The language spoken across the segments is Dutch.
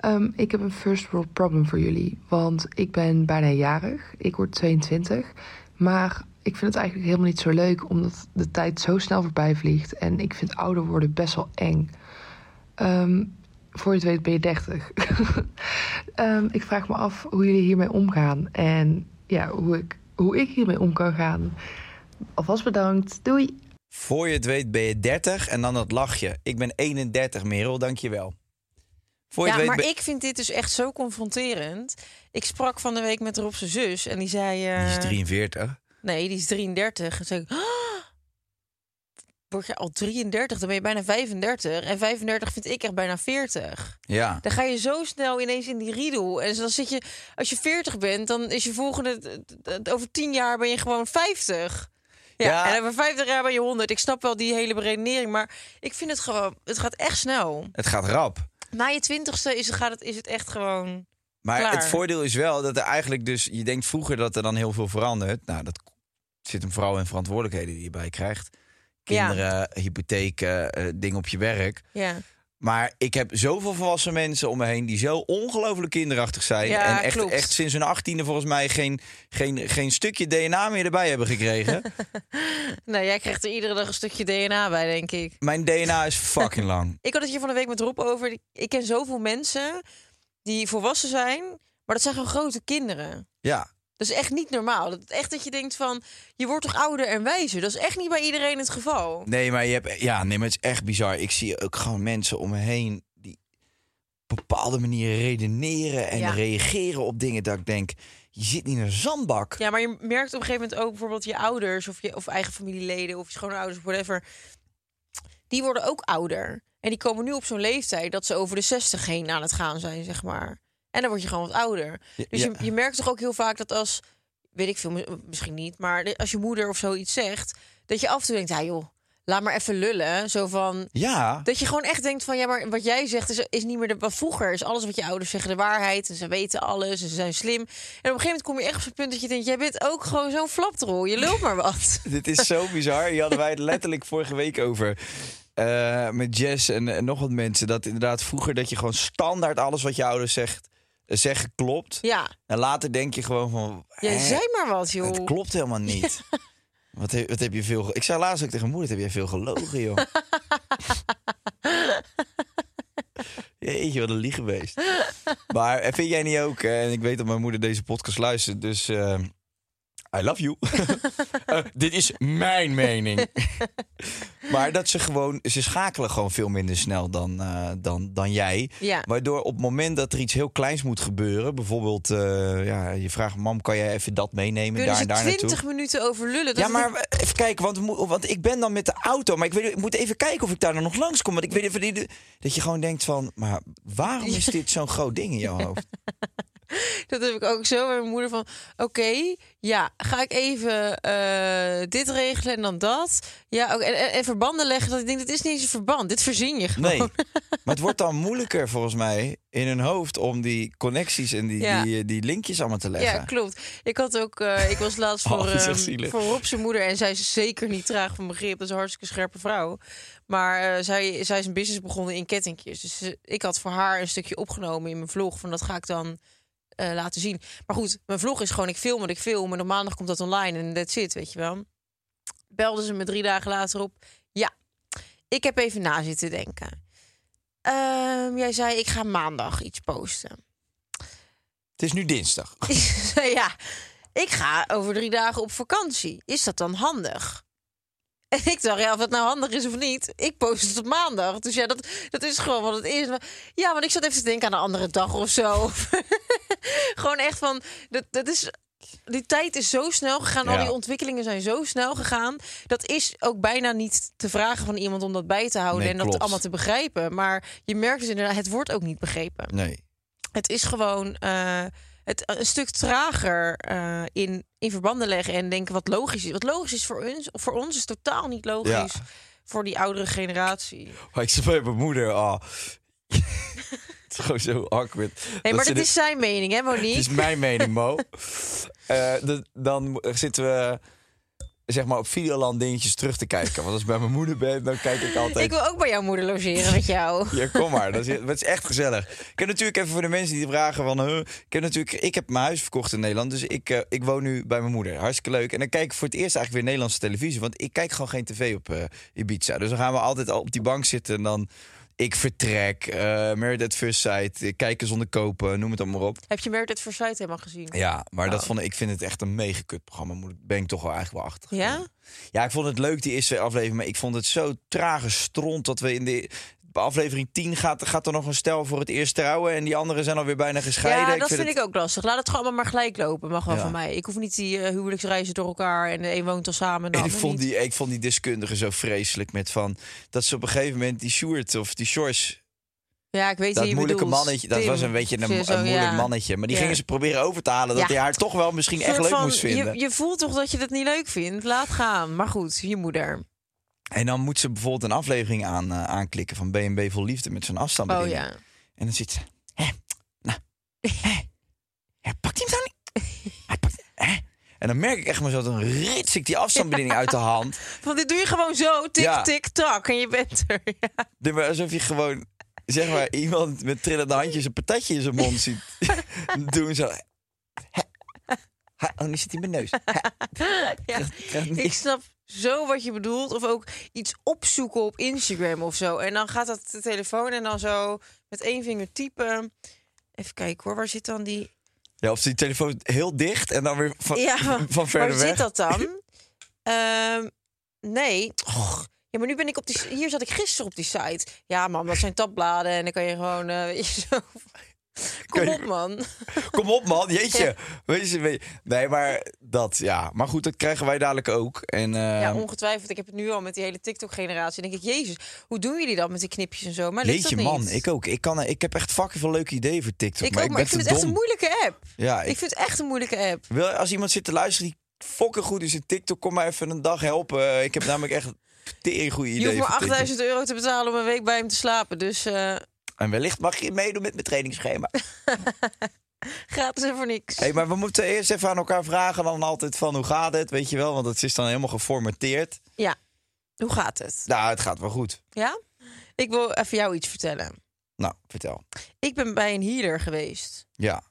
Ehm, ik heb een first world problem voor jullie, want ik ben bijna jarig. Ik word 22, maar ik vind het eigenlijk helemaal niet zo leuk omdat de tijd zo snel voorbij vliegt en ik vind ouder worden best wel eng. Ehm, voor je het weet ben je 30. Ehm, ik vraag me af hoe jullie hiermee omgaan en ja, hoe ik, hoe ik hiermee om kan gaan. Alvast bedankt, doei! Voor je het weet ben je 30 en dan dat lachje. Ik ben 31, Merel, dankjewel. Voor Ja, weet maar ik vind dit dus echt zo confronterend. Ik sprak van de week met Rob zijn zus en die zei... eh, Die is 43. Nee, die is 33. En zei ik, "Ah, word je al 33, dan ben je bijna 35. En 35 vind ik echt bijna 40. Ja. Dan ga je zo snel ineens in die riedel. En dan zit je, als je 40 bent, dan is je volgende... Over 10 jaar ben je gewoon 50. Ja, Ja. en over 50 jaar ben je 100. Ik snap wel die hele beredenering, maar ik vind het gewoon... Het gaat echt snel. Het gaat rap. Na je twintigste is, het- gaat het, is het echt gewoon... Maar Klaar. het voordeel is wel dat er eigenlijk dus... Je denkt vroeger dat er dan heel veel verandert. Nou, dat zit hem vooral in verantwoordelijkheden die je bij krijgt. Ja. Kinderen, hypotheken, eh, dingen op je werk. Ja. Maar ik heb zoveel volwassen mensen om me heen die zo ongelooflijk kinderachtig zijn. Ja, en echt, klopt. echt sinds hun achttiende volgens mij geen, geen, geen stukje DNA meer erbij hebben gekregen. Nou, jij krijgt er iedere dag een stukje DNA bij, denk ik. Mijn DNA is fucking lang. Ik had het hier van de week met Rob over. Ik ken zoveel mensen die volwassen zijn, maar dat zijn gewoon grote kinderen. Ja. Dat is echt niet normaal. Dat, echt dat je denkt van, je wordt toch ouder en wijzer? Dat is echt niet bij iedereen het geval. Nee, maar je hebt. Ja, nee, maar het is echt bizar. Ik zie ook gewoon mensen om me heen die op bepaalde manieren redeneren en Ja. reageren op dingen dat ik denk, je zit niet in een zandbak. Ja, maar je merkt op een gegeven moment ook bijvoorbeeld je ouders of je of eigen familieleden of je schoonouders of whatever. Die worden ook ouder. En die komen nu op zo'n leeftijd dat ze over de 60 heen aan het gaan zijn, zeg maar. En dan word je gewoon wat ouder. Dus je, je merkt toch ook heel vaak dat als, weet ik veel, mi- misschien niet, maar als je moeder of zoiets zegt, dat je af en toe denkt, ja joh, laat maar even lullen. Zo van, Ja. dat je gewoon echt denkt van ja, maar wat jij zegt is, is niet meer de. Wat vroeger is alles wat je ouders zeggen de waarheid. En ze weten alles en ze zijn slim. En op een gegeven moment kom je echt op zo'n punt dat je denkt: jij bent ook gewoon zo'n flapdrol. Je lult maar wat. Dit is zo bizar. Hier hadden wij het letterlijk vorige week over. eh, met Jess en, en nog wat mensen. Dat inderdaad vroeger dat je gewoon standaard alles wat je ouders zegt, zeggen klopt. Ja, En later denk je gewoon van. jij hè, zei maar wat, joh. Het klopt helemaal niet. Wat, heb, wat heb je veel. Ik zei laatst ook tegen mijn moeder: heb jij veel gelogen, joh. Jeetje, wat een liegebeest. Maar eh, vind jij niet ook? eh, En ik weet dat mijn moeder deze podcast luistert, dus. eh, I love you. Eh, dit is mijn mening. maar dat ze gewoon, ze schakelen gewoon veel minder snel dan, eh, dan, dan jij. Ja. Waardoor op het moment dat er iets heel kleins moet gebeuren, bijvoorbeeld, eh, ja, je vraagt, mam, kan jij even dat meenemen Kunnen daar daar naartoe? 20 minuten over lullen? Ja, maar even kijken, want, want ik ben dan met de auto. Maar ik, weet, ik moet even kijken of ik daar dan nog langs kom. Want ik weet even dat je gewoon denkt van... Maar waarom is dit zo'n groot ding in jouw hoofd? Dat heb ik ook zo met mijn moeder van... Oké, ja, ga ik even eh, dit regelen en dan dat. Ja, ook, en, en, en verbanden leggen. Dat ik denk, dit is niet eens een verband. Dit verzin je gewoon. Nee, maar het wordt dan moeilijker volgens mij in hun hoofd om die connecties en die, Ja. die, eh, die linkjes allemaal te leggen. Ja, klopt. Ik had ook, eh, ik was laatst Oh, voor, dat echt ehm, voor Rob zijn moeder en zij is zeker niet traag van begrip. Dat is een hartstikke scherpe vrouw. Maar zij, zij is een business begonnen in kettingjes. Dus ik had voor haar een stukje opgenomen in mijn vlog. Van dat ga ik dan eh, laten zien. Maar goed, mijn vlog is gewoon ik film wat ik film en op maandag komt dat online en that's it, weet je wel. Belde ze me drie dagen later op. Ja, ik heb even na zitten denken. Ehm, jij zei ik ga maandag iets posten. Het is nu dinsdag. Ja, ik ga over drie dagen op vakantie. Is dat dan handig? En ik dacht, ja, of het nou handig is of niet, ik post het op maandag. Dus ja, dat, dat is gewoon wat het is. Ja, want ik zat even te denken aan een andere dag of zo. gewoon echt van, dat, dat is... Die tijd is zo snel gegaan, al die ontwikkelingen zijn zo snel gegaan. Dat is ook bijna niet te vragen van iemand om dat bij te houden Nee, en dat allemaal te begrijpen. Maar je merkt dus inderdaad, het wordt ook niet begrepen. Nee. Het is gewoon eh, het, een stuk trager eh, in, in verbanden leggen en denken wat logisch is. Wat logisch is voor ons, voor ons is totaal niet logisch. Ja. Voor die oudere generatie. Maar ik zei bij mijn moeder, oh. het is gewoon zo awkward. Nee, Dat maar de- is zijn mening, hè, Het Monique? is mijn mening, Mo. Eh, de- dan zitten we zeg maar op Videoland dingetjes terug te kijken. Want als ik bij mijn moeder ben, dan kijk ik altijd... Ik wil ook bij jouw moeder logeren met jou. Ja, kom maar. Dat is, is echt gezellig. Ik heb natuurlijk even voor de mensen die vragen van... huh, ik heb natuurlijk ik heb mijn huis verkocht in Nederland. Dus ik, eh, ik woon nu bij mijn moeder. Hartstikke leuk. En dan kijk ik voor het eerst eigenlijk weer Nederlandse televisie. Want ik kijk gewoon geen tv op eh, Ibiza. Dus dan gaan we altijd al op die bank zitten en dan... Ik vertrek, eh Married at First Sight, eh, kijken zonder kopen, noem het allemaal op. Heb je Merit at First Sight helemaal gezien? Ja, maar dat Oh. vond ik, ik vind het echt een mega kut programma. Ben ik toch wel eigenlijk wel achter. Ja? Ja, ik vond het leuk die eerste aflevering, maar ik vond het zo trage stront dat we in de aflevering 10 gaat, gaat er nog een stel voor het eerst trouwen en die anderen zijn alweer bijna gescheiden. Ja, dat vind, het- ik ook lastig. Laat het gewoon allemaal maar gelijk lopen. Mag wel Ja. van mij. Ik hoef niet die eh, huwelijksreizen door elkaar en de een woont al samen. En ik vond, niet. die, ik vond die deskundige zo vreselijk met van dat ze op een gegeven moment die Sjoerd of die Shores, Ja, ik weet dat moeilijke bedoelt. mannetje, dat Tim, was een beetje een, of zo, een moeilijk ja. mannetje, maar die gingen ze proberen over te halen dat hij haar toch wel misschien echt leuk van, moest vinden. Je, je voelt toch dat je dat niet leuk vindt? Laat gaan. Maar goed, je moeder. En dan moet ze bijvoorbeeld een aflevering aan, eh, aanklikken van B&B Vol Liefde met zo'n Oh afstandsbediening. ja. En dan zit ze. Hé, nou. Hé, ja, pakt hij hem dan niet? Hij pakt, hè? En dan merk ik echt maar zo, dan rits ik die afstandsbediening uit de hand. Want dit doe je gewoon zo, tik, Ja. tik, tak. En je bent er. Ja. Doe maar alsof je gewoon, zeg maar, iemand met trillende handjes een patatje in zijn mond ziet doen. Zo. Hè? Hè? Oh, nu zit hij in mijn neus. Hè? Ja. Ik snap zo wat je bedoelt. Of ook iets opzoeken op Instagram of zo. En dan gaat dat de telefoon en dan zo met één vinger typen. Even kijken hoor, waar zit dan die... Ja, of die telefoon heel dicht en dan weer van, Ja, van verder waar weg. zit dat dan? Ehm, nee. Och, ja, maar nu ben ik op die... Hier zat ik gisteren op die site. Ja man, dat zijn tabbladen en dan kan je gewoon... eh, weet je, zo... Kom je- op man. Kom op, man. Jeetje. Weet je, weet je- Nee, maar dat, ja. Maar goed, dat krijgen wij dadelijk ook. En, eh, Ja, ongetwijfeld. Ik heb het nu al met die hele TikTok-generatie. Denk ik, jezus, hoe doen jullie dat met die knipjes en zo? Maar lukt Jeetje, dat man. niet. Ik ook. Ik, kan, ik heb echt fucking veel leuke ideeën voor TikTok. Ik maar ook, ik maar ben ik vind het echt een moeilijke app. Ja, Ik ik, vind het echt een moeilijke app. wil, als iemand zit te luisteren die fucking goed is in TikTok, kom maar even een dag helpen. Ik heb namelijk echt tering goede Je ideeën hoeft maar voor TikTok. 8000 euro te betalen om een week bij hem te slapen. Dus eh, En wellicht mag je meedoen met mijn trainingsschema. gratis en voor niks. hey, maar we moeten eerst even aan elkaar vragen dan altijd van hoe gaat het, weet je wel? Want het is dan helemaal geformateerd. Ja, hoe gaat het? Nou, het gaat wel goed. Ja? Ik wil even jou iets vertellen. Nou, vertel. Ik ben bij een healer geweest. Ja, het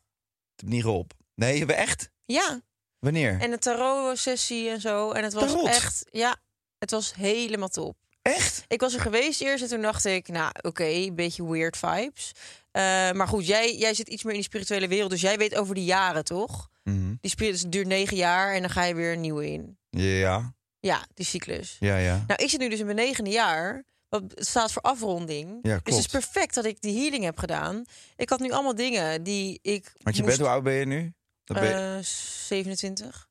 heeft niet geholpen. Nee, hebben we echt? Ja, Wanneer? en een tarot-sessie en zo. En het was Tarot? echt, ja, het was helemaal top. Echt? Ik was er geweest eerst en toen dacht ik, nou oké, een beetje weird vibes. Eh, maar goed, jij, jij zit iets meer in die spirituele wereld, dus jij weet over die jaren, toch? Mhm. Die spirit dus het duurt negen jaar en dan ga je weer een nieuwe in. Ja, Ja, die cyclus. ja, ja. Nou, ik zit nu dus in mijn negende jaar. Wat staat voor afronding. Ja, Dus het is perfect dat ik die healing heb gedaan. Ik had nu allemaal dingen die ik. Want je moest, bent, hoe oud ben je nu? Dan ben je- eh, 27.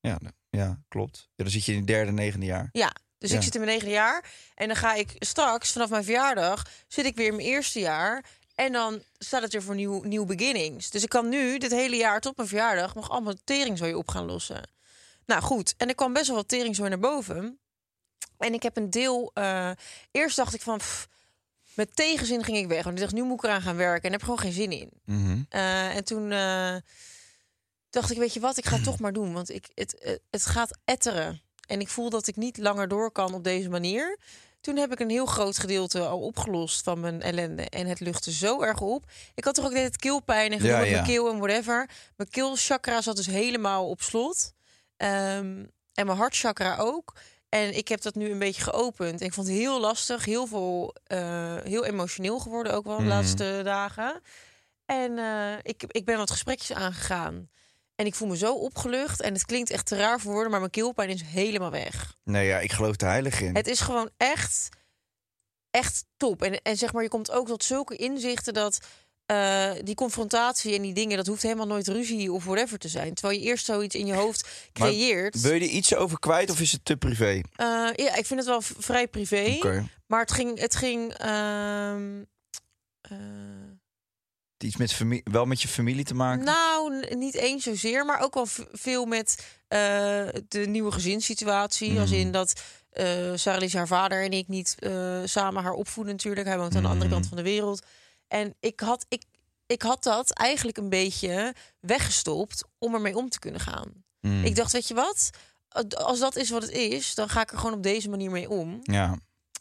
ja, nou, ja, klopt. Ja, dan zit je in het derde, negende jaar. Ja, dus Ja. ik zit in mijn negende jaar. En dan ga ik straks, vanaf mijn verjaardag, zit ik weer in mijn eerste jaar. En dan staat het er voor nieuw, nieuw beginnings. Dus ik kan nu dit hele jaar tot mijn verjaardag nog allemaal teringzooi op gaan lossen. Nou goed, en er kwam best wel wat teringzooi naar boven. En ik heb een deel. eh, eerst dacht ik van. pff, met tegenzin ging ik weg. Want ik dacht, nu moet ik eraan gaan werken. En heb gewoon geen zin in. Mhm. Eh, en toen eh, dacht ik, weet je wat, ik ga het toch maar doen. Want ik, het, het gaat etteren. En ik voel dat ik niet langer door kan op deze manier. Toen heb ik een heel groot gedeelte al opgelost van mijn ellende. En het luchtte zo erg op. Ik had toch ook net keelpijn en gedoe Ja, met ja. mijn keel en whatever. Mijn keelchakra zat dus helemaal op slot. Ehm, en mijn hartchakra ook. En ik heb dat nu een beetje geopend. En ik vond het heel lastig. Heel veel, eh, heel emotioneel geworden ook wel de Mhm. laatste dagen. En eh, ik, ik ben wat gesprekjes aangegaan. En ik voel me zo opgelucht. En het klinkt echt te raar voor woorden, maar mijn keelpijn is helemaal weg. Nee, ja, ik geloof er heilig in. Het is gewoon echt, echt top. En, en zeg maar, je komt ook tot zulke inzichten dat eh, die confrontatie en die dingen, dat hoeft helemaal nooit ruzie of whatever te zijn. Terwijl je eerst zoiets in je hoofd Maar creëert. Wil je er iets over kwijt of is het te privé? Eh, ja, ik vind het wel vrij privé. Maar het ging, het ging ehm, eh, Iets met familie, wel met je familie te maken? Nou, niet eens zozeer, maar ook wel veel met eh, de nieuwe gezinssituatie. Als Mm. in dat eh Sarah Lies, haar vader en ik niet eh, samen haar opvoeden natuurlijk. Hij woont aan de andere Mm. kant van de wereld. En ik had, ik, ik had dat eigenlijk een beetje weggestopt om ermee om te kunnen gaan. Mm. Ik dacht, weet je wat? Als dat is wat het is, dan ga ik er gewoon op deze manier mee om. Ja.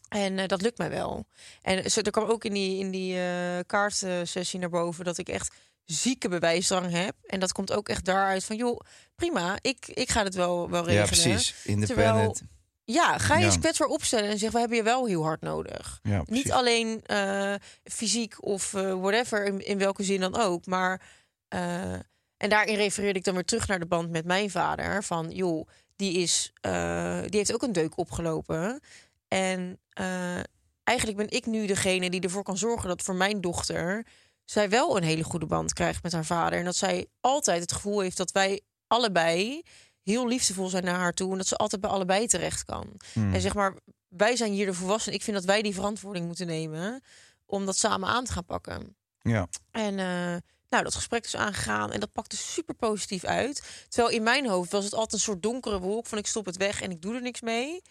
En eh, dat lukt mij wel. En zo, er kwam ook in die, in die eh kaartsessie naar boven dat ik echt zieke bewijsdrang heb. En dat komt ook echt daaruit van, joh, prima, ik, ik ga het wel, wel ja, regelen. precies. Independent. Ja, ga je Ja. eens kwetsbaar opstellen en zeg, we hebben je wel heel hard nodig. Ja. Niet alleen eh, fysiek of eh, whatever, in, in welke zin dan ook. Maar, eh, en daarin refereerde ik dan weer terug naar de band met mijn vader. Van, joh, die, is, eh, die heeft ook een deuk opgelopen. En eh, eigenlijk ben ik nu degene die ervoor kan zorgen dat voor mijn dochter... zij wel een hele goede band krijgt met haar vader. En dat zij altijd het gevoel heeft dat wij allebei heel liefdevol zijn naar haar toe. En dat ze altijd bij allebei terecht kan. Hmm. En zeg maar, wij zijn hier de volwassenen. Ik vind dat wij die verantwoording moeten nemen om dat samen aan te gaan pakken. Ja. En eh, nou, dat gesprek is aangegaan en dat pakte super positief uit. Terwijl in mijn hoofd was het altijd een soort donkere wolk van ik stop het weg en ik doe er niks mee.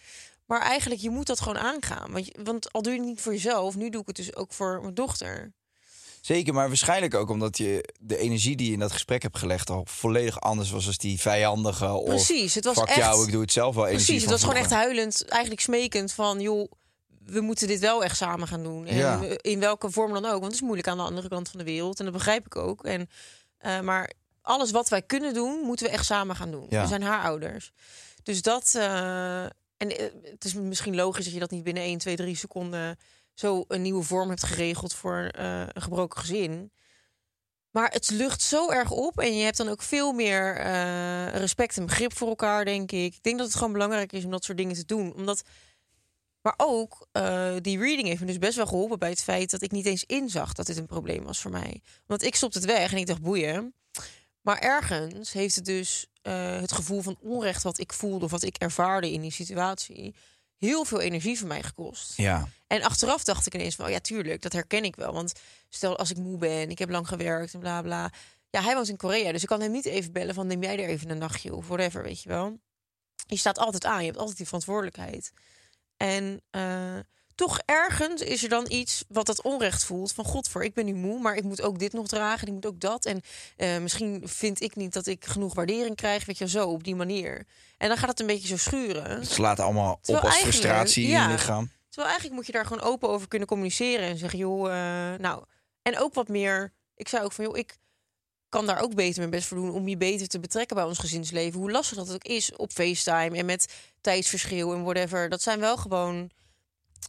Maar eigenlijk, je moet dat gewoon aangaan. Want, want al doe je het niet voor jezelf, nu doe ik het dus ook voor mijn dochter. Zeker, maar waarschijnlijk ook omdat je de energie die je in dat gesprek hebt gelegd al volledig anders was als die vijandige of Precies, het was fuck echt- jou, ik doe het zelf wel energie Precies, het was gewoon echt huilend, eigenlijk smekend van joh, we moeten dit wel echt samen gaan doen. En Ja. in welke vorm dan ook, want het is moeilijk aan de andere kant van de wereld en dat begrijp ik ook. En, eh, maar alles wat wij kunnen doen, moeten we echt samen gaan doen. Ja. We zijn haar ouders. Dus dat, eh, en eh, het is misschien logisch dat je dat niet binnen 1, 2, 3 seconden zo een nieuwe vorm hebt geregeld voor eh, een gebroken gezin. Maar het lucht zo erg op en je hebt dan ook veel meer eh, respect en begrip voor elkaar, denk ik. Ik denk dat het gewoon belangrijk is om dat soort dingen te doen. Omdat, maar ook, die reading heeft me dus best wel geholpen bij het feit dat ik niet eens inzag dat dit een probleem was voor mij. Want ik stopte het weg en ik dacht, boeien. Maar ergens heeft het dus eh, het gevoel van onrecht wat ik voelde of wat ik ervaarde in die situatie heel veel energie van mij gekost. Ja, En achteraf dacht ik ineens van, oh ja, tuurlijk, dat herken ik wel. Want stel als ik moe ben, ik heb lang gewerkt en bla bla. Ja, hij woont in Korea, dus ik kan hem niet even bellen van neem jij er even een nachtje of whatever, weet je wel. Je staat altijd aan, je hebt altijd die verantwoordelijkheid. En eh, toch ergens is er dan iets wat dat onrecht voelt. Van god voor, ik ben nu moe, maar ik moet ook dit nog dragen. Ik moet ook dat. En eh, misschien vind ik niet dat ik genoeg waardering krijg. Weet je, zo op die manier. En dan gaat het een beetje zo schuren. het slaat allemaal op als frustratie in je lichaam. Terwijl eigenlijk moet je daar gewoon open over kunnen communiceren. En zeggen, joh, eh, nou... En ook wat meer... Ik zei ook van, joh, ik kan daar ook beter mijn best voor doen... om je beter te betrekken bij ons gezinsleven. Hoe lastig dat ook is op FaceTime en met tijdsverschil en whatever. Dat zijn wel gewoon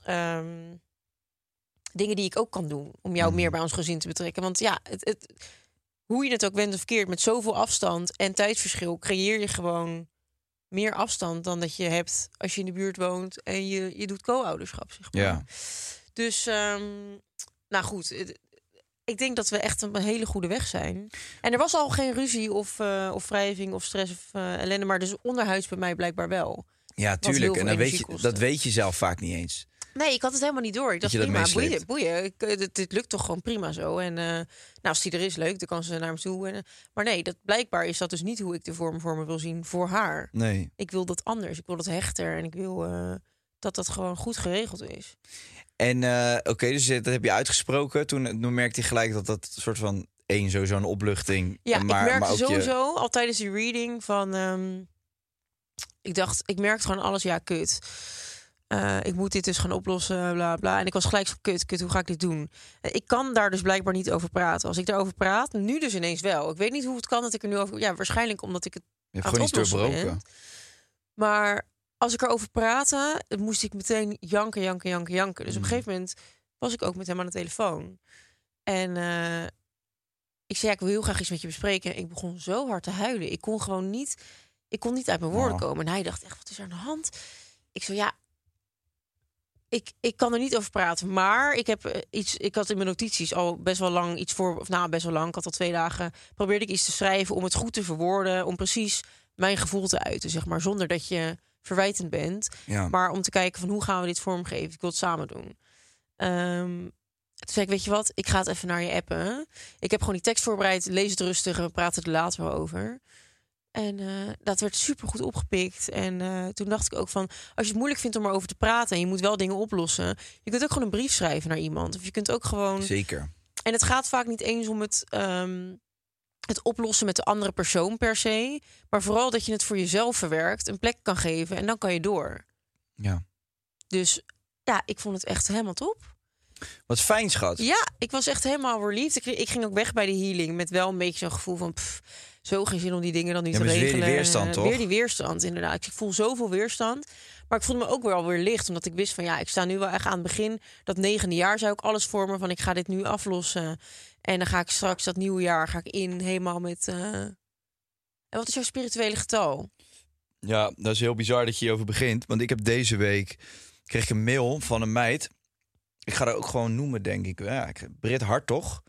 ehm, dingen die ik ook kan doen... om jou meer bij ons gezin te betrekken. Want ja, het, het, hoe je het ook went of verkeerd... met zoveel afstand en tijdsverschil... creëer je gewoon meer afstand dan dat je hebt als je in de buurt woont en je, je doet co-ouderschap. Zeg maar. Ja. Dus, ehm, nou goed, het- ik denk dat we echt op een hele goede weg zijn. En er was al geen ruzie of, eh, of wrijving of stress of eh, ellende, maar dus onderhuids bij mij blijkbaar wel. Ja, tuurlijk. En dan weet je, dat weet je zelf vaak niet eens. Nee, ik had het helemaal niet door. Ik dacht, prima, boeien, boeien. Ik, eh, dit, dit lukt toch gewoon prima zo. En eh, nou, als die er is, leuk, dan kan ze naar me toe. En, eh, maar nee, dat, blijkbaar is dat dus niet hoe ik de vorm voor me wil zien voor haar. Nee. Ik wil dat anders. Ik wil dat hechter. En ik wil dat dat gewoon goed geregeld is. En oké, dus dat heb je uitgesproken. Toen, toen merkte je gelijk dat dat soort van één sowieso een opluchting. Ja, maar, ik merkte maar ook je- sowieso al tijdens die reading van... ehm, ik dacht, ik merkte gewoon alles, ja, kut. Eh, ik moet dit dus gaan oplossen, bla bla. En ik was gelijk zo, kut, kut, hoe ga ik dit doen? Eh, Ik kan daar dus blijkbaar niet over praten. Als ik daarover praat, nu dus ineens wel. Ik weet niet hoe het kan dat ik er nu over... Ja, waarschijnlijk omdat ik het je aan gewoon het oplossen ben. Maar als ik erover praatte, moest ik meteen janken, janken, janken, janken. Dus op een gegeven moment was ik ook met hem aan de telefoon. En eh, ik zei, ja, ik wil heel graag iets met je bespreken. En ik begon zo hard te huilen. Ik kon gewoon niet, ik kon niet uit mijn woorden komen. En hij dacht echt, wat is er aan de hand? Ik zo, ja, ik, ik kan er niet over praten. Maar ik heb eh, iets, ik had in mijn notities al best wel lang iets voor, of nou best wel lang. Ik had al twee dagen probeerde ik iets te schrijven om het goed te verwoorden, om precies mijn gevoel te uiten, zeg maar, zonder dat je verwijtend bent. Ja. Maar om te kijken van hoe gaan we dit vormgeven? Ik wil het samen doen. Ehm, toen zei ik, weet je wat, ik ga het even naar je appen. Ik heb gewoon die tekst voorbereid, lees het rustig en we praten er later wel over. En eh, dat werd super goed opgepikt. En eh, toen dacht ik ook van, als je het moeilijk vindt om erover te praten en je moet wel dingen oplossen, je kunt ook gewoon een brief schrijven naar iemand. Of je kunt ook gewoon Zeker. en het gaat vaak niet eens om het, ehm, het oplossen met de andere persoon per se. Maar vooral dat je het voor jezelf verwerkt, een plek kan geven en dan kan je door. Ja. Dus ja, ik vond het echt helemaal top. Wat fijn, schat. Ja, ik was echt helemaal relieved. Ik, ik ging ook weg bij de healing met wel een beetje zo'n gevoel van... Pff, zo geen zin om die dingen dan nu Ja, te maar is weer die regelen. weerstand, toch? Weer die weerstand, inderdaad. Ik voel zoveel weerstand. Maar ik voelde me ook wel weer licht. Omdat ik wist van ja, ik sta nu wel echt aan het begin. Dat negende jaar zou ik alles vormen van ik ga dit nu aflossen. En dan ga ik straks dat nieuwe jaar ga ik in helemaal met... eh, En wat is jouw spirituele getal? Ja, dat is heel bizar dat je hierover begint. Want ik heb deze week kreeg ik een mail van een meid. Ik ga haar ook gewoon noemen, denk ik. Ja, ik- Brit Hartog.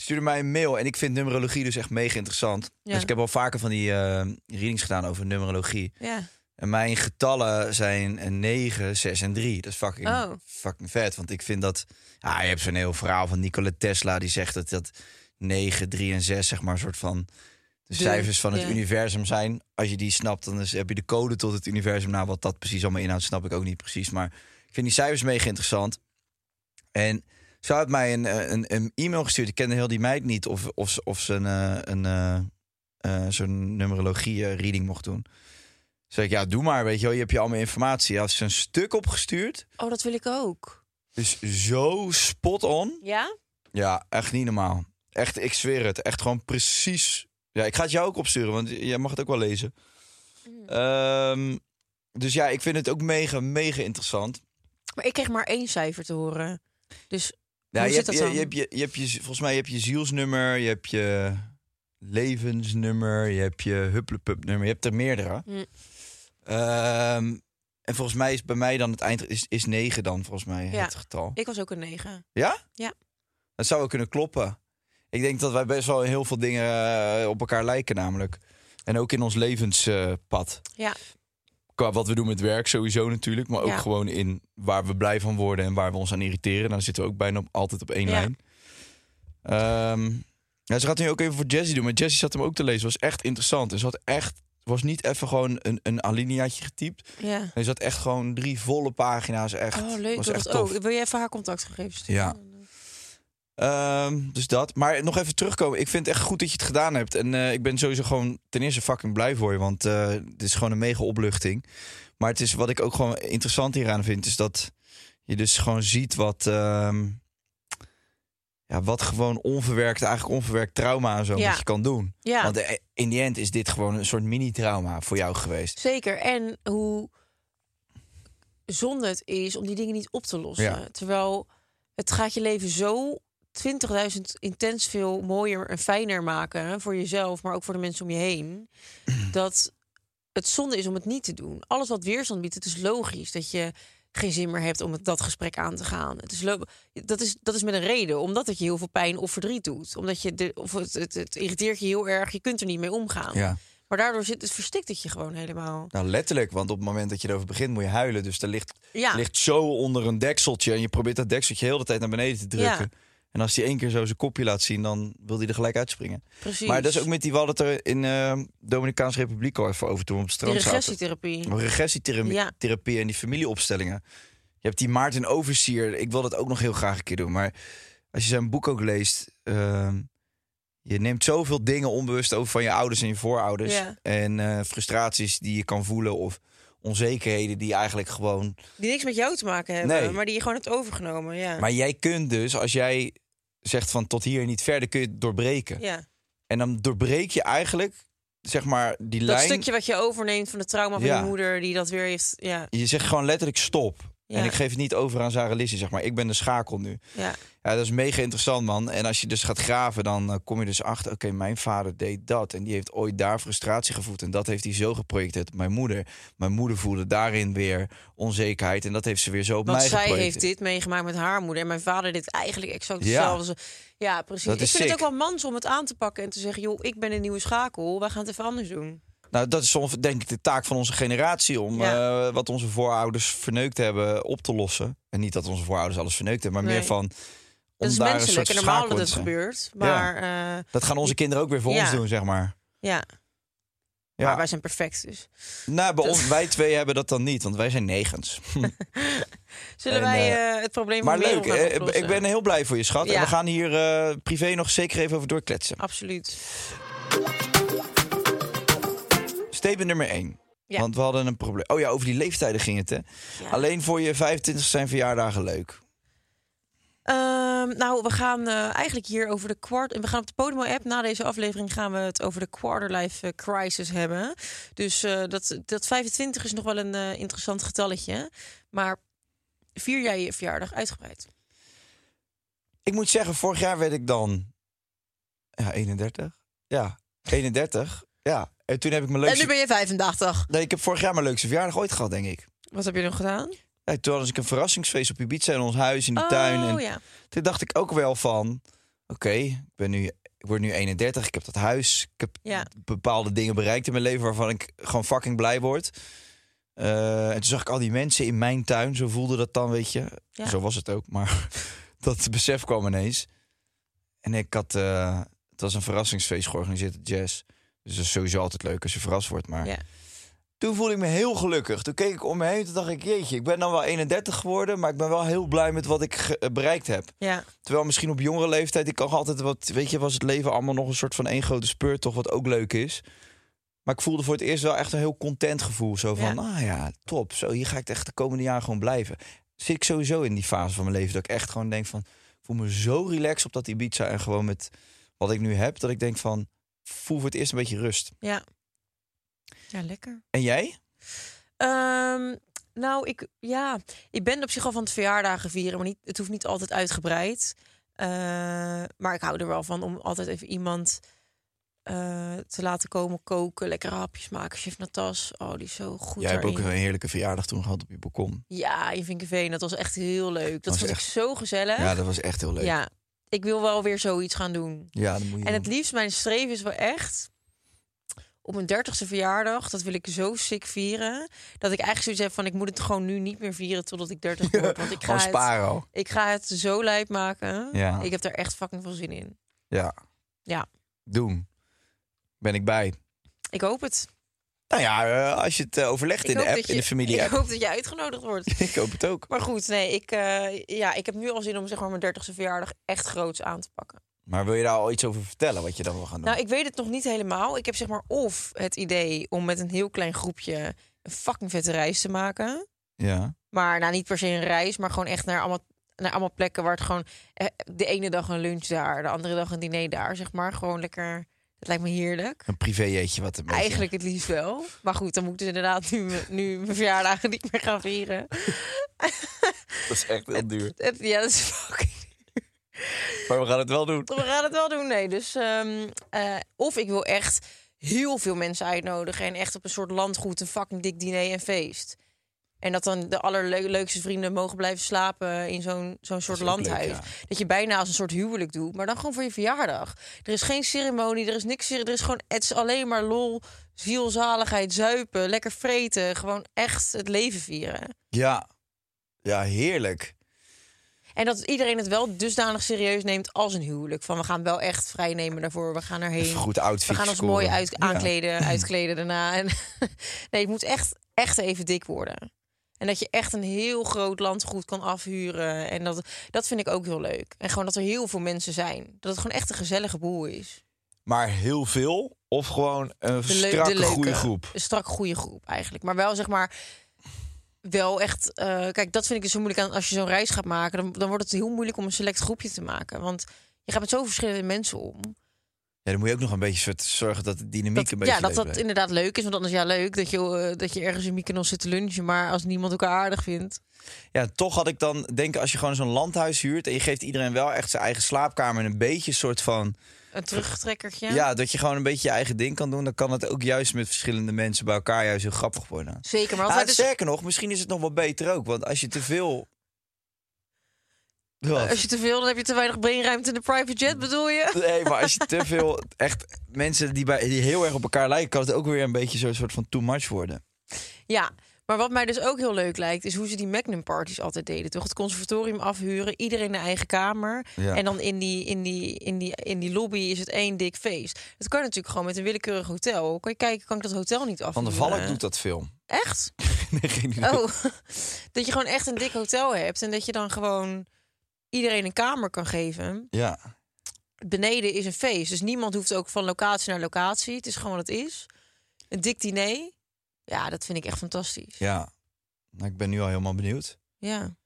Stuurde mij een mail. En ik vind numerologie dus echt mega interessant. Ja. Dus ik heb al vaker van die eh, readings gedaan over numerologie. Ja. En mijn getallen zijn een 9, 6 en 3. Dat is fucking, Oh. fucking vet. Want ik vind dat... Ja, je hebt zo'n heel verhaal van Nikola Tesla. Die zegt dat dat 9, 3 en 6 zeg maar een soort van... De De- cijfers van het ja. universum zijn. Als je die snapt, dan is, heb je de code tot het universum. Nou, wat dat precies allemaal inhoudt, snap ik ook niet precies. Maar ik vind die cijfers mega interessant. En ze had mij een, eh, een, een e-mail gestuurd. Ik kende heel die meid niet of, of, of ze een, eh, een, eh, zo'n numerologie-reading mocht doen. Zeg ik, ja, doe maar, weet je wel. Je hebt je allemaal informatie. Hij had ze een stuk opgestuurd. Oh, dat wil ik ook. Dus zo spot on. Ja? Ja, echt niet normaal. Echt, ik zweer het. Echt gewoon precies. Ja, ik ga het jou ook opsturen, want jij mag het ook wel lezen. Ehm, dus ja, ik vind het ook mega, mega interessant. Maar ik kreeg maar één cijfer te horen. Dus Hoe je, zit hebt, dat je, je, hebt je, hebt je, volgens mij heb je zielsnummer, je hebt je levensnummer, je hebt je hupplepup-nummer, je hebt er meerdere. Hm. Ehm, en volgens mij is bij mij dan het eind is, is 9 dan volgens mij Ja. het getal. ik was ook een negen. Ja? Ja. Dat zou wel kunnen kloppen. Ik denk dat wij best wel heel veel dingen eh, op elkaar lijken namelijk. En ook in ons levenspad. Ja. Qua wat we doen met werk sowieso natuurlijk. Maar ook Ja. gewoon in waar we blij van worden en waar we ons aan irriteren. Dan zitten we ook bijna op, altijd op één Ja. lijn. Ehm, ja, ze gaat nu ook even voor Jessie doen. Maar Jessie zat hem ook te lezen. was echt interessant. En ze had echt... was niet even gewoon een, een alineaatje getypt. Ja. Nee, ze had echt gewoon drie volle pagina's. Echt, Oh, leuk. was Dat echt het tof. ook. Wil je even haar contactgegevens sturen? Ja. Ehm, dus dat. Maar nog even terugkomen. Ik vind het echt goed dat je het gedaan hebt. En eh, ik ben sowieso gewoon ten eerste fucking blij voor je. Want eh het is gewoon een mega opluchting. Maar het is wat ik ook gewoon interessant hieraan vind. Is dat je dus gewoon ziet wat... ehm, ja, wat gewoon onverwerkt, eigenlijk onverwerkt trauma en zo Ja. je kan doen. Ja. Want eh, in die end is dit gewoon een soort mini-trauma voor jou geweest. Zeker. En hoe zonde het is om die dingen niet op te lossen. Ja. Terwijl het gaat je leven zo 20.000 intens veel mooier en fijner maken voor jezelf, maar ook voor de mensen om je heen. dat het zonde is om het niet te doen. Alles wat weerstand biedt, het is logisch dat je geen zin meer hebt om het, dat gesprek aan te gaan. Het is dat, is, dat is met een reden, omdat het je heel veel pijn of verdriet doet. Omdat je de, of het, het, het irriteert je heel erg, je kunt er niet mee omgaan. Ja. Maar daardoor zit het verstikt het je gewoon helemaal. Nou, letterlijk, want op het moment dat je erover begint moet je huilen. Dus er ligt, Ja. ligt zo onder een dekseltje en je probeert dat dekseltje heel de tijd naar beneden te drukken. Ja. En als hij één keer zo zijn kopje laat zien, dan wil hij er gelijk uitspringen. Precies. Maar dat is ook met die, het er in eh Dominicaanse Republiek al even over toen op het strand regressietherapie. Regressietherapie Ja. therapie en die familieopstellingen. Je hebt die Maarten Oversier. Ik wil dat ook nog heel graag een keer doen. Maar als je zijn boek ook leest... ehm, je neemt zoveel dingen onbewust over van je ouders en je voorouders. Ja. En eh, frustraties die je kan voelen of onzekerheden die eigenlijk gewoon... Die niks met jou te maken hebben, Nee. maar die je gewoon hebt overgenomen. Ja. Maar jij kunt dus, als jij zegt van tot hier en niet verder, kun je het doorbreken. ja. En dan doorbreek je eigenlijk, zeg maar, die Dat lijn... stukje wat je overneemt van de trauma van Ja. je moeder, die dat weer heeft. Ja. Je zegt gewoon letterlijk stop. Ja. En ik geef het niet over aan Sarah Lizzie, zeg maar. Ik ben de schakel nu. Ja. Ja, dat is mega interessant, man. En als je dus gaat graven, dan eh, kom je dus achter... oké, mijn vader deed dat. En die heeft ooit daar frustratie gevoeld. En dat heeft hij zo geprojecteerd op mijn moeder. Mijn moeder voelde daarin weer onzekerheid. En dat heeft ze weer zo op Want mij zij geprojecteerd. heeft dit meegemaakt met haar moeder. En mijn vader dit eigenlijk exact Ja. hetzelfde. Ja, precies. Dat ik vind het sick. ook wel mans om het aan te pakken en te zeggen... joh, ik ben een nieuwe schakel, wij gaan het even anders doen. Nou, dat is soms, denk ik de taak van onze generatie... om Ja. eh, wat onze voorouders verneukt hebben op te lossen. En niet dat onze voorouders alles verneukt hebben... maar Nee. meer van... Dat is menselijk en normaal dat het gebeurt. Maar ja, Dat gaan onze kinderen ook weer voor Ja. ons doen, zeg maar. ja. Ja. Maar wij zijn perfect dus. Nou, bij ons, wij twee hebben dat dan niet, want wij zijn negens. Zullen En, wij eh, eh, het probleem Maar leuk, eh, ik ben heel blij voor je schat. En we gaan hier eh, privé nog zeker even over doorkletsen. Absoluut. Statement nummer 1. Ja. Want we hadden een probleem. Oh ja, over die leeftijden ging het, hè? Ja. Alleen voor je 25 zijn verjaardagen leuk. Ehm, nou, we gaan eh, eigenlijk hier over de kwart. We gaan op de Podimo-app. Na deze aflevering gaan we het over de quarterlife eh, crisis hebben. Dus eh, dat, dat 25 is nog wel een interessant getalletje. Maar vier jij je verjaardag uitgebreid? Ik moet zeggen, vorig jaar werd ik dan... Ja, 31. Ja, 31. Ja, en toen heb ik mijn En leukste... nu ben je 85. Nee, ik heb vorig jaar mijn leukste verjaardag ooit gehad, denk ik. Wat heb je nog gedaan? Ja, toen had ik een verrassingsfeest op Ibiza in ons huis, in de tuin. En Oh ja. Toen dacht ik ook wel van, oké, ik ben nu, ik word nu 31, ik heb dat huis, ik heb Ja. bepaalde dingen bereikt in mijn leven waarvan ik gewoon fucking blij word. Eh, en toen zag ik al die mensen in mijn tuin, zo voelde dat dan, weet je. Ja. Zo was het ook, maar dat besef kwam ineens. En ik had, eh, het was een verrassingsfeest georganiseerd, Jazz. Dus dat is sowieso altijd leuk als je verrast wordt, maar... Ja. Toen voelde ik me heel gelukkig. Toen keek ik om me heen toen dacht ik, jeetje, ik ben dan wel 31 geworden... maar ik ben wel heel blij met wat ik eh, bereikt heb. Ja. Terwijl misschien op jongere leeftijd, ik kan altijd wat, weet je, was het leven allemaal nog een soort van één grote speurtocht, wat ook leuk is. Maar ik voelde voor het eerst wel echt een heel content gevoel. Zo van, Ja. ah ja, top. Zo, hier ga ik echt de komende jaren gewoon blijven. Zit ik sowieso in die fase van mijn leven dat ik echt gewoon denk van, ik voel me zo relaxed op dat Ibiza en gewoon met wat ik nu heb, dat ik denk van, voel voor het eerst een beetje rust. Ja. Ja, lekker. En jij? Ehm, nou, ik, ja, ik ben op zich al van het verjaardagen vieren, maar niet, het hoeft niet altijd uitgebreid. Eh, maar ik hou er wel van om altijd even iemand eh, te laten komen koken, lekkere hapjes maken. Chef Natas, oh, die is zo goed jij hebt ook een heerlijke verjaardag toen gehad op je balkon. Ja, in Vinkenveen, dat was echt heel leuk. Dat Was vond echt- ik zo gezellig. Ja, dat was echt heel leuk. Ja, ik wil wel weer zoiets gaan doen. Ja, dat moet je En het doen. liefst, mijn streven is wel echt op mijn dertigste verjaardag, dat wil ik zo sick vieren, dat ik eigenlijk zoiets heb van ik moet het gewoon nu niet meer vieren totdat ik 30 word, want ik ga het, ik ga het zo lijp maken. Ja. Ik heb er echt fucking veel zin in. Ja. Ja. Doen. Ben ik bij. Ik hoop het. Nou ja, eh, als je het eh, overlegt Ik in de app, je, in de familie Ik app. hoop dat je uitgenodigd wordt. Ik hoop het ook. Maar goed, nee, ik, eh, ja, ik heb nu al zin om zeg maar mijn dertigste verjaardag echt groots aan te pakken. Maar wil je daar al iets over vertellen, wat je dan wil gaan doen? Nou, ik weet het nog niet helemaal. Ik heb zeg maar of het idee om met een heel klein groepje een fucking vette reis te maken. ja. Maar nou, niet per se een reis, maar gewoon echt naar allemaal, naar allemaal plekken waar het gewoon de ene dag een lunch daar, de andere dag een diner daar, zeg maar. Gewoon lekker. Dat lijkt me heerlijk. Een privéjeetje wat een beetje... Eigenlijk het liefst wel. Maar goed, dan moet ik dus inderdaad nu, nu mijn verjaardagen niet meer gaan vieren. Dat is echt heel duur. Het- Ja, dat is fucking. Maar we gaan het wel doen. We gaan het wel doen, nee. Dus, ehm, eh, of ik wil echt heel veel mensen uitnodigen en echt op een soort landgoed een fucking dik diner en feest. En dat dan de allerleukste vrienden mogen blijven slapen in zo'n zo'n soort leuk, landhuis. ja. Dat je bijna als een soort huwelijk doet, maar dan gewoon voor je verjaardag. Er is geen ceremonie, er is niks. Er is gewoon, het is alleen maar lol, zielzaligheid, zuipen, lekker vreten. Gewoon echt het leven vieren. Ja. Ja, heerlijk. En dat iedereen het wel dusdanig serieus neemt als een huwelijk. Van we gaan wel echt vrij nemen daarvoor. We gaan erheen. Even goed outfit we gaan ons scoren. mooi uit, Ja. aankleden, uitkleden daarna. En nee, het moet echt, echt even dik worden. En dat je echt een heel groot landgoed kan afhuren. En dat, dat vind ik ook heel leuk. En gewoon dat er heel veel mensen zijn. Dat het gewoon echt een gezellige boel is. Maar heel veel of gewoon een strakke de leuke. goede groep? Een strak goede groep eigenlijk. Maar wel zeg maar. Wel echt. eh, kijk, dat vind ik dus zo moeilijk aan als je zo'n reis gaat maken. Dan, dan wordt het heel moeilijk om een select groepje te maken. Want je gaat met zoveel verschillende mensen om. Ja, dan moet je ook nog een beetje zorgen dat de dynamiek Dat, een beetje ja, dat dat blijft. inderdaad leuk is. Want anders ja, leuk dat je, eh, dat je ergens in Mykonos zit te lunchen. Maar als niemand elkaar aardig vindt. Ja, toch had ik dan denken als je gewoon zo'n landhuis huurt en je geeft iedereen wel echt zijn eigen slaapkamer en een beetje soort van Een terugtrekkertje. ja. dat je gewoon een beetje je eigen ding kan doen, dan kan het ook juist met verschillende mensen bij elkaar juist heel grappig worden. Zeker. Maar wat Ja, dus, sterker nog, misschien is het nog wel beter ook, want als je te veel Wat? als je te veel, dan heb je te weinig brainruimte in de private jet, bedoel je? Nee, maar als je te veel echt mensen die, bij, die heel erg op elkaar lijken, kan het ook weer een beetje zo'n soort van too much worden. Ja, maar wat mij dus ook heel leuk lijkt, is hoe ze die Magnum parties altijd deden. Toch het conservatorium afhuren, iedereen een eigen kamer. Ja. En dan in die, in, die, in, die, in die lobby is het één dik feest. Dat kan natuurlijk gewoon met een willekeurig hotel. Kan je kijken, kan ik dat hotel niet Van afhuren? de Valk doet dat veel. Echt? Nee, geen idee. Oh, dat je gewoon echt een dik hotel hebt. En dat je dan gewoon iedereen een kamer kan geven. Ja. Beneden is een feest. Dus niemand hoeft ook van locatie naar locatie. Het is gewoon wat het is. Een dik diner. Ja, dat vind ik echt fantastisch. ja. Nou, ik ben nu al helemaal benieuwd Ja,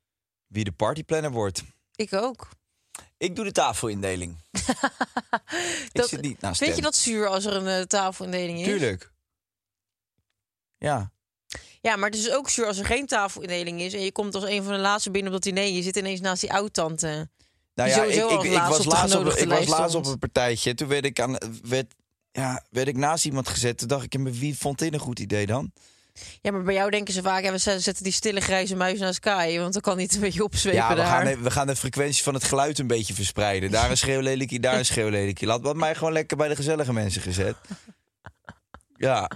wie de partyplanner wordt. ik ook. Ik doe de tafelindeling. ik Dat- zit niet naast Vind je dat zuur als er een eh, tafelindeling is? Tuurlijk. Ja. Ja, maar het is ook zuur als er geen tafelindeling is... en je komt als een van de laatste binnen op dat diner... je zit ineens naast die oud-tante. Nou ja, ik, ik, ik was laatst op, ik was laatst op een partijtje. Toen werd ik, aan, werd, ja, werd ik naast iemand gezet. Toen dacht ik, maar wie vond dit een goed idee dan? Ja, maar bij jou denken ze vaak... Ja, we zetten die stille grijze muis naast Kai... want dan kan niet een beetje opzwepen Ja, we daar. gaan, de, we gaan de frequentie van het geluid een beetje verspreiden. Daar een schreeuwlelijkie, daar een schreeuwlelijkie. Laat wat mij gewoon lekker bij de gezellige mensen gezet. Ja.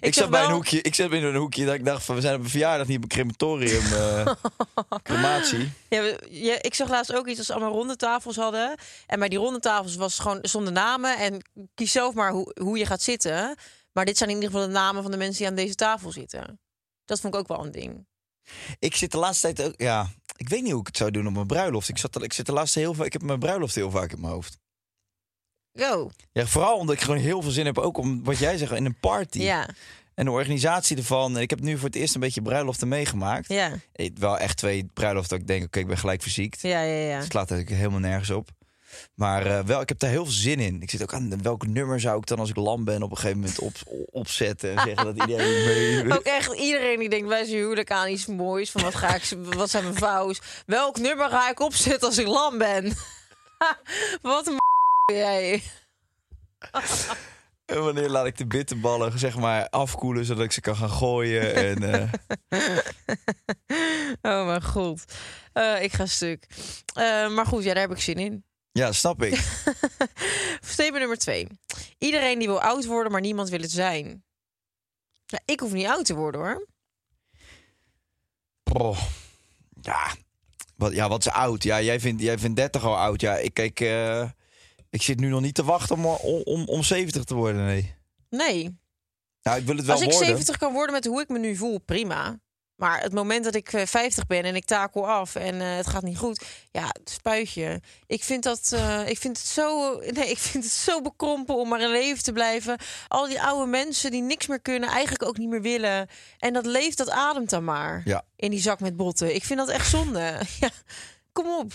Ik, zat bij een hoekje, ik zat in een hoekje dat ik dacht van we zijn op een verjaardag niet op een crematorium. eh, crematie. Ja, we- ja, ik zag laatst ook iets als ze allemaal ronde tafels hadden. En bij die ronde tafels was gewoon zonder namen. En kies zelf maar hoe, hoe je gaat zitten. Maar dit zijn in ieder geval de namen van de mensen die aan deze tafel zitten. Dat vond ik ook wel een ding. Ik zit de laatste tijd ook, ja, ik weet niet hoe ik het zou doen op mijn bruiloft. Ik, zat, ik zit de laatste heel vaak, ik heb mijn bruiloft heel vaak in mijn hoofd. Go. Ja, vooral omdat ik gewoon heel veel zin heb, ook om wat jij zegt, in een party. Ja, En de organisatie ervan. Ik heb nu voor het eerst een beetje bruiloften meegemaakt. ja, Eh, Wel echt twee bruiloften dat ik denk, oké, ik ben gelijk verziekt. ja, ja. ja. Het slaat eigenlijk helemaal nergens op. Maar eh, wel, ik heb daar heel veel zin in. Ik zit ook aan welk nummer zou ik dan als ik lam ben op een gegeven moment op, opzetten. En zeggen dat iedereen mee... Ook echt iedereen die denkt bij zijn huwelijk aan iets moois. Van wat, ga ik, wat zijn mijn vouws? Welk nummer ga ik opzetten als ik lam ben? wat een ben jij. En wanneer laat ik de bitterballen zeg maar afkoelen zodat ik ze kan gaan gooien. En, eh, Oh mijn god. Eh, ik ga stuk. Eh, maar goed, ja, daar heb ik zin in. ja, snap ik. Statement nummer twee. Iedereen die wil oud worden, maar niemand wil het zijn. Ik hoef niet oud te worden hoor. Boah. Ja. Wat, ja, wat is oud? Ja, jij vindt, jij vindt 30 al oud. Ja, ik kijk... eh, ik zit nu nog niet te wachten om, om, om, om 70 te worden, nee. Nee. Nou, ik wil het wel Als ik worden. 70 kan worden met hoe ik me nu voel, prima. Maar het moment dat ik eh, 50 ben en ik takel af en eh, het gaat niet goed, ja, het spuitje. Ik vind dat, eh, ik vind het zo, nee, ik vind het zo bekrompen om maar in leven te blijven. Al die oude mensen die niks meer kunnen, eigenlijk ook niet meer willen. En dat leeft, dat ademt dan maar. Ja. In die zak met botten. Ik vind dat echt zonde. Ja, kom op.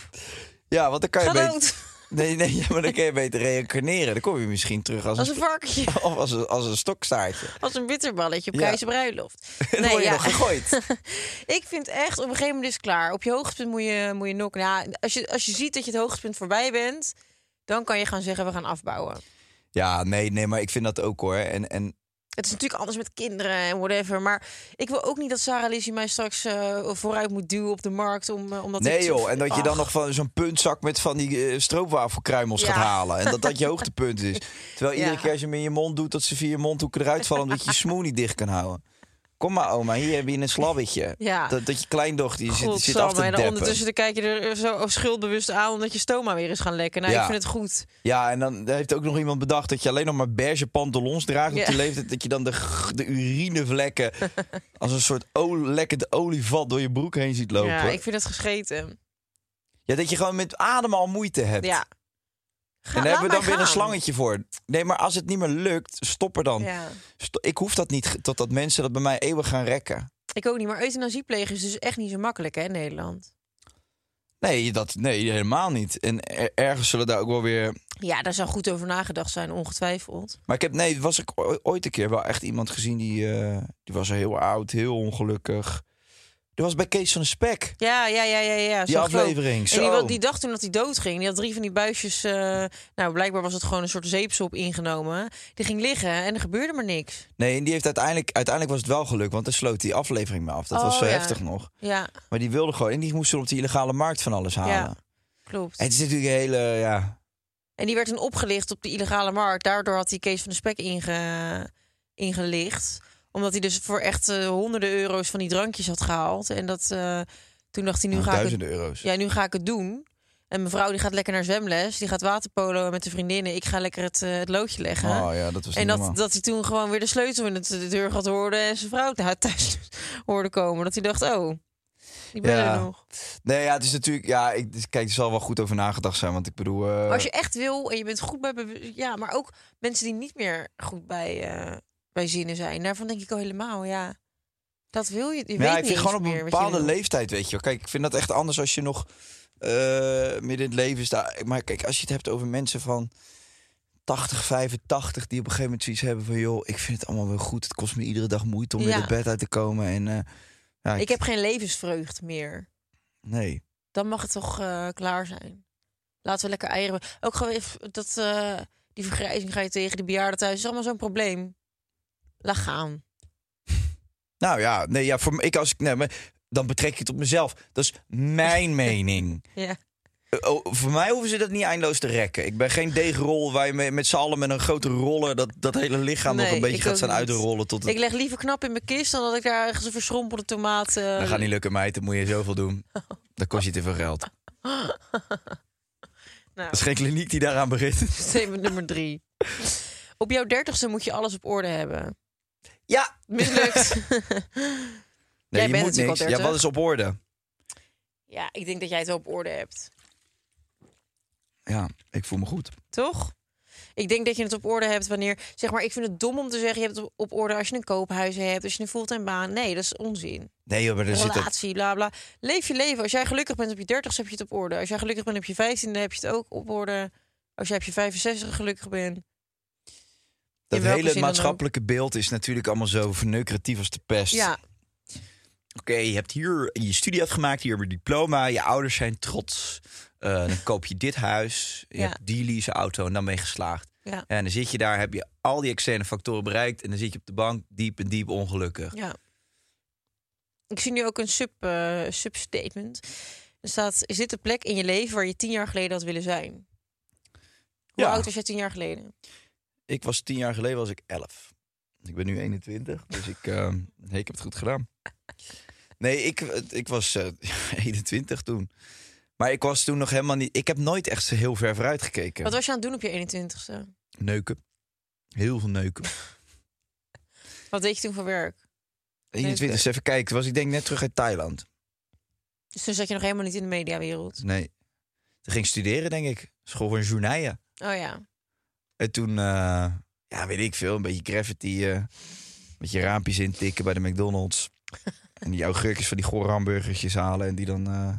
Ja, want dan kan je Ga. Nee, nee, ja, maar dan kun je beter reïncarneren. Dan kom je misschien terug als, Als een, een varkentje. of als een, als een stokstaartje. Als een bitterballetje op Ja. Bruiloft. Dan word je nog gegooid. ik vind echt, op een gegeven moment is het klaar. Op je hoogtepunt moet je, moet je nokken. Ja, als, je, als je ziet dat je het hoogtepunt voorbij bent... dan kan je gaan zeggen, we gaan afbouwen. Ja, nee, nee, maar ik vind dat ook hoor. En, en Het is natuurlijk anders met kinderen en whatever. Maar ik wil ook niet dat Sarah Lizzie mij straks eh, vooruit moet duwen op de markt. Om, eh, omdat Nee joh, en dat je dan nog van zo'n puntzak met van die eh, stroopwafelkruimels Ja. gaat halen. En dat dat je hoogtepunt is. Terwijl iedere Ja. keer als je hem in je mond doet, dat ze via je mondhoeken eruit vallen... omdat je je smoel niet dicht kan houden. Kom maar oma, hier heb je een slabbetje. Ja. Dat, dat je kleindochter die zit, zit af te en deppen. ondertussen dan kijk je er zo schuldbewust aan omdat je stoma weer is gaan lekken. Nou, Ja. ik vind het goed. Ja, en dan heeft ook nog iemand bedacht dat je alleen nog maar beige pantalons draagt op Ja. die leeftijd. Dat je dan de, de urinevlekken als een soort ol, lekkende olievat door je broek heen ziet lopen. Ja, Ja, ik vind het gescheten. dat je gewoon met ademen al moeite hebt. Ja. En daar hebben we dan weer een slangetje voor. Nee, maar als het niet meer lukt, stop er dan. Ja. Sto- ik hoef dat niet totdat mensen dat bij mij eeuwig gaan rekken. Ik ook niet, maar euthanasie plegen is dus echt niet zo makkelijk hè, in Nederland. Nee, dat, nee, helemaal niet. En er- ergens zullen daar ook wel weer. Ja, daar zou goed over nagedacht zijn, ongetwijfeld. Maar ik heb, nee, was ik ooit een keer wel echt iemand gezien die, eh, die was heel oud, heel ongelukkig. Die was bij Kees van de Spek, Ja, ja, ja, ja, ja. die aflevering. En Zo. die, wa- die dacht toen dat hij dood ging. Die had drie van die buisjes. eh, nou, blijkbaar was het gewoon een soort zeepsop ingenomen. Die ging liggen en er gebeurde maar niks. Nee, en die heeft uiteindelijk, uiteindelijk was het wel gelukt, want hij sloot die aflevering mee af. Dat was Oh, zo ja. heftig nog. Ja, Maar die wilde gewoon, en die moest op de illegale markt van alles halen. Ja. klopt. En het is natuurlijk een hele, ja, En die werd toen opgelicht op de illegale markt. Daardoor had hij Kees van de Spek inge, ingelicht. Omdat hij dus voor echt eh, honderden euro's van die drankjes had gehaald. En dat, eh, toen dacht hij, nu nou, ga ik het duizenden euro's. ja, nu ga ik het doen. En mevrouw die gaat lekker naar zwemles. Die gaat waterpolo met de vriendinnen. Ik ga lekker het, eh, het loodje leggen. Oh ja, dat was en dat, normaal. dat hij toen gewoon weer de sleutel in het, de deur had horen. En zijn vrouw thuis hoorde komen. Dat hij dacht, oh, die ben Ja. er nog. Nee, ja, het is natuurlijk, ja, ik, dus kijk, er zal wel goed over nagedacht zijn, want ik bedoel... als je echt wil en je bent goed bij... Ja, maar ook mensen die niet meer goed bij, bij zinnen zijn. Daarvan denk ik al helemaal, ja... Dat wil je. je Ja, weet ik niet vind gewoon op een bepaalde leeftijd, weet je wel. Kijk, ik vind dat echt anders als je nog eh, midden in het leven staat. Maar kijk, als je het hebt over mensen van 80, 85... die op een gegeven moment zoiets hebben van... joh, ik vind het allemaal wel goed. Het kost me iedere dag moeite om weer het bed uit te komen. En, eh, ja, Ik heb geen levensvreugd meer. Nee. dan mag het toch eh, klaar zijn. Laten we lekker eieren. Ook gewoon even dat die vergrijzing ga je tegen de bejaarden thuis is allemaal zo'n probleem. Laat gaan. Nou ja, nee, ja voor, ik als ik... Nee, maar dan betrek je het op mezelf. Dat is mijn mening. Ja. Eh, oh, voor mij hoeven ze dat niet eindeloos te rekken. Ik ben geen deegrol waar je met, met z'n allen met een grote roller... dat, dat hele lichaam nog een beetje ik gaat staan niet. uitrollen. Tot het... Ik leg liever knap in mijn kist dan dat ik daar ergens een verschrompelde tomaat. eh, Dat gaat niet lukken, meid. Dat moet je zoveel doen. Dat kost je te veel geld. nou, Dat is geen kliniek die daaraan begint. statement nummer drie. Op jouw dertigste moet je alles op orde hebben. Ja! Mislukt. Nee, Jij je bent moet natuurlijk niks. al Ja, 30. wat is op orde? ja, ik denk dat jij het wel op orde hebt. Ja, ik voel me goed. Toch? Ik denk dat je het op orde hebt wanneer... Zeg maar, ik vind het dom om te zeggen... je hebt het op orde als je een koophuis hebt... als je een fulltime baan. Nee, dat is onzin. Nee, joh, maar er zit het... relatie, bla bla. Leef je leven. Als jij gelukkig bent op je 30 heb je het op orde. Als jij gelukkig bent op je 15 heb je het ook op orde. Als jij op je 65 gelukkig bent. Dat hele maatschappelijke verneukeratief is natuurlijk allemaal zo verneukeratief als de pest. Ja, Oké, je hebt hier je studie afgemaakt, hier heb je diploma, je ouders zijn trots. Eh, dan koop je dit huis, je Ja. hebt die lease auto en dan ben je geslaagd. ja, En dan zit je daar, heb je al die externe factoren bereikt en dan zit je op de bank diep en diep ongelukkig. ja. Ik zie nu ook een sub, eh, substatement. Er staat, is dit de plek in je leven waar je tien jaar geleden had willen zijn? Hoe Ja. oud was jij tien jaar geleden? Ik was tien jaar geleden was ik elf. Ik ben nu 21, dus ik, nee, ik heb het goed gedaan. Nee, ik, ik was eh, 21 toen. Maar ik was toen nog helemaal niet. Ik heb nooit echt zo heel ver vooruit gekeken. Wat was je aan het doen op je 21ste? Neuken. Heel veel neuken. Wat deed je toen voor werk? 21, eens even kijken. Was ik denk net terug uit Thailand. Dus toen zat je nog helemaal niet in de mediawereld. Nee. Toen ging ik studeren, denk ik. School van journaaien. Oh ja. En toen, eh, ja, weet ik veel. Een beetje graffiti. eh met je raampjes intikken bij de McDonald's. en die augurkjes van die gore hamburgertjes halen. En die dan eh,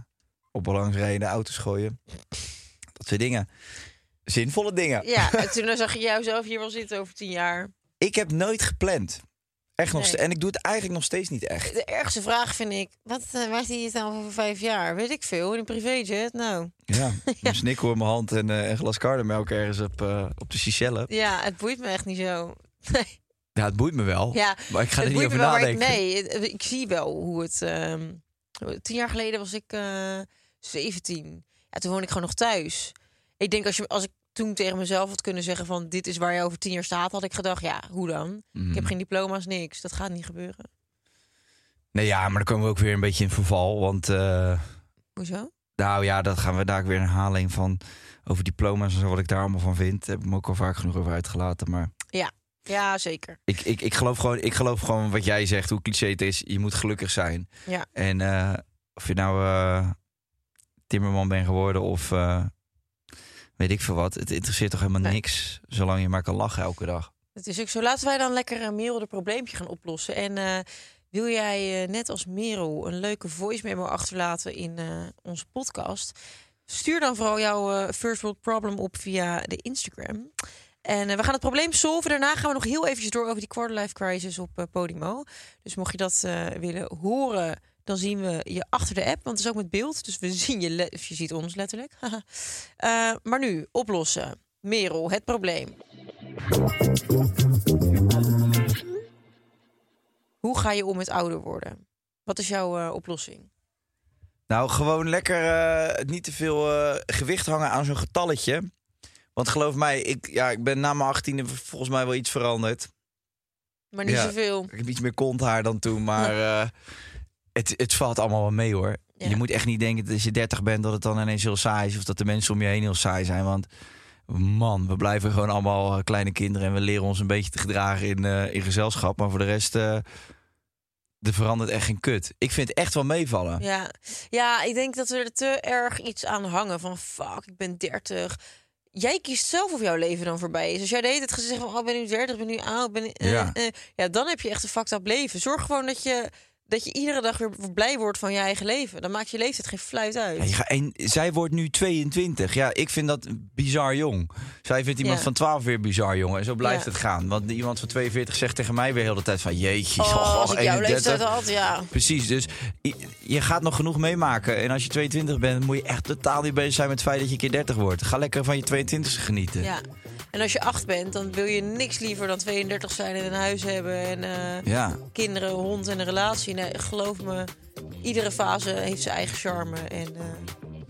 op balansrijden auto's gooien. Dat soort dingen. Zinvolle dingen. Ja, en toen zag je jou zelf hier wel zitten over tien jaar. Ik heb nooit gepland. Echt nog Nee. En ik doe het eigenlijk nog steeds niet echt. De ergste vraag vind ik, wat, eh, waar zie je het dan over vijf jaar? Weet ik veel, in een privéjet? Nou, Ja, een snikkel in mijn hand en eh, een glas karnemelk ergens op, eh, op de Seychelles. ja, het boeit me echt niet zo. Nee. Ja, het boeit me wel. Ja, maar ik ga er niet over nadenken. Ik, nee, het- ik zie wel hoe het... ehm, tien jaar geleden was ik eh 17. Ja, toen woonde ik gewoon nog thuis. Ik denk als, je, als ik toen tegen mezelf had kunnen zeggen van... dit is waar je over tien jaar staat, had ik gedacht... ja, hoe dan? Mhm. Ik heb geen diploma's, niks. Dat gaat niet gebeuren. Nee, ja, maar dan komen we ook weer een beetje in verval. Want, eh, Hoezo? nou ja, dat gaan we daar weer een herhaling van... over diploma's en zo, wat ik daar allemaal van vind. Heb ik me ook al vaak genoeg over uitgelaten. Maar Ja, zeker. ik, ik, ik, geloof gewoon, ik geloof gewoon wat jij zegt, hoe cliché het is. Je moet gelukkig zijn. Ja. En eh, of je nou eh, timmerman bent geworden of weet ik veel wat. Het interesseert toch helemaal Nee. niks, zolang je maar kan lachen elke dag. Het is ook zo. Laten wij dan lekker een Merel de probleempje gaan oplossen. En eh, wil jij eh, net als Merel een leuke voice memo achterlaten in eh, onze podcast? Stuur dan vooral jouw eh, first world problem op via de Instagram. En eh, we gaan het probleem solven. Daarna gaan we nog heel eventjes door over die quarterlife crisis op eh, Podimo. Dus mocht je dat eh, willen horen, dan zien we je achter de app. Want het is ook met beeld. Dus we zien je, of je ziet ons letterlijk. Eh, maar nu, oplossen. Merel, het probleem. Hoe ga je om met ouder worden? Wat is jouw eh, oplossing? Nou, gewoon lekker eh, niet te veel gewicht hangen aan zo'n getalletje. Want geloof mij, ik, ja, ik ben na mijn achttiende volgens mij wel iets veranderd. Maar niet Ja. zoveel. Ik heb iets meer konthaar dan toen, maar het, het valt allemaal wel mee hoor. Ja. Je moet echt niet denken dat als je 30 bent dat het dan ineens heel saai is. Of dat de mensen om je heen heel saai zijn. Want man, we blijven gewoon allemaal eh, kleine kinderen. En we leren ons een beetje te gedragen in, eh, in gezelschap. Maar voor de rest, eh er verandert echt geen kut. Ik vind het echt wel meevallen. Ja. ja, ik denk dat we er te erg iets aan hangen. Van fuck, ik ben 30. Jij kiest zelf of jouw leven dan voorbij is. Als jij de hele tijd gaat zeggen van, oh, ik ben nu 30, ik ben nu oud, ben Ja. ja, dan heb je echt een fucked up leven. Zorg gewoon dat je, dat je iedere dag weer blij wordt van je eigen leven. Dan maakt je leeftijd geen fluit uit. Ja, je gaat- en zij wordt nu 22. Ja, ik vind dat bizar jong. Zij vindt iemand Ja. van 12 weer bizar jong. En zo blijft Ja. het gaan. Want iemand van 42 zegt tegen mij weer heel de tijd van... Jeetje, oh, als ik jouw 31. leeftijd had, ja. Precies, dus je, gaat nog genoeg meemaken. En als je 22 bent, moet je echt totaal niet bezig zijn met het feit dat je keer 30 wordt. Ga lekker van je 22 genieten. ja. En als je acht bent, dan wil je niks liever dan 32 zijn en een huis hebben en eh, Ja. kinderen, hond en een relatie. Nee, geloof me, iedere fase heeft zijn eigen charme. En eh,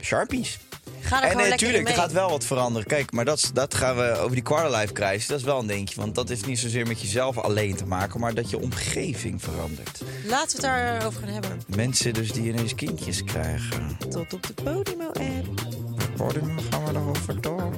Sharpies. ga er En natuurlijk, in er gaat wel wat veranderen. Kijk, maar dat, dat gaan we over die quarterlife crisis. Dat is wel een dingetje. Want dat heeft niet zozeer met jezelf alleen te maken, maar dat je omgeving verandert. Laten we het daarover gaan hebben. Mensen dus die ineens kindjes krijgen. Tot op de Podimo-app. Podium gaan we daarover door.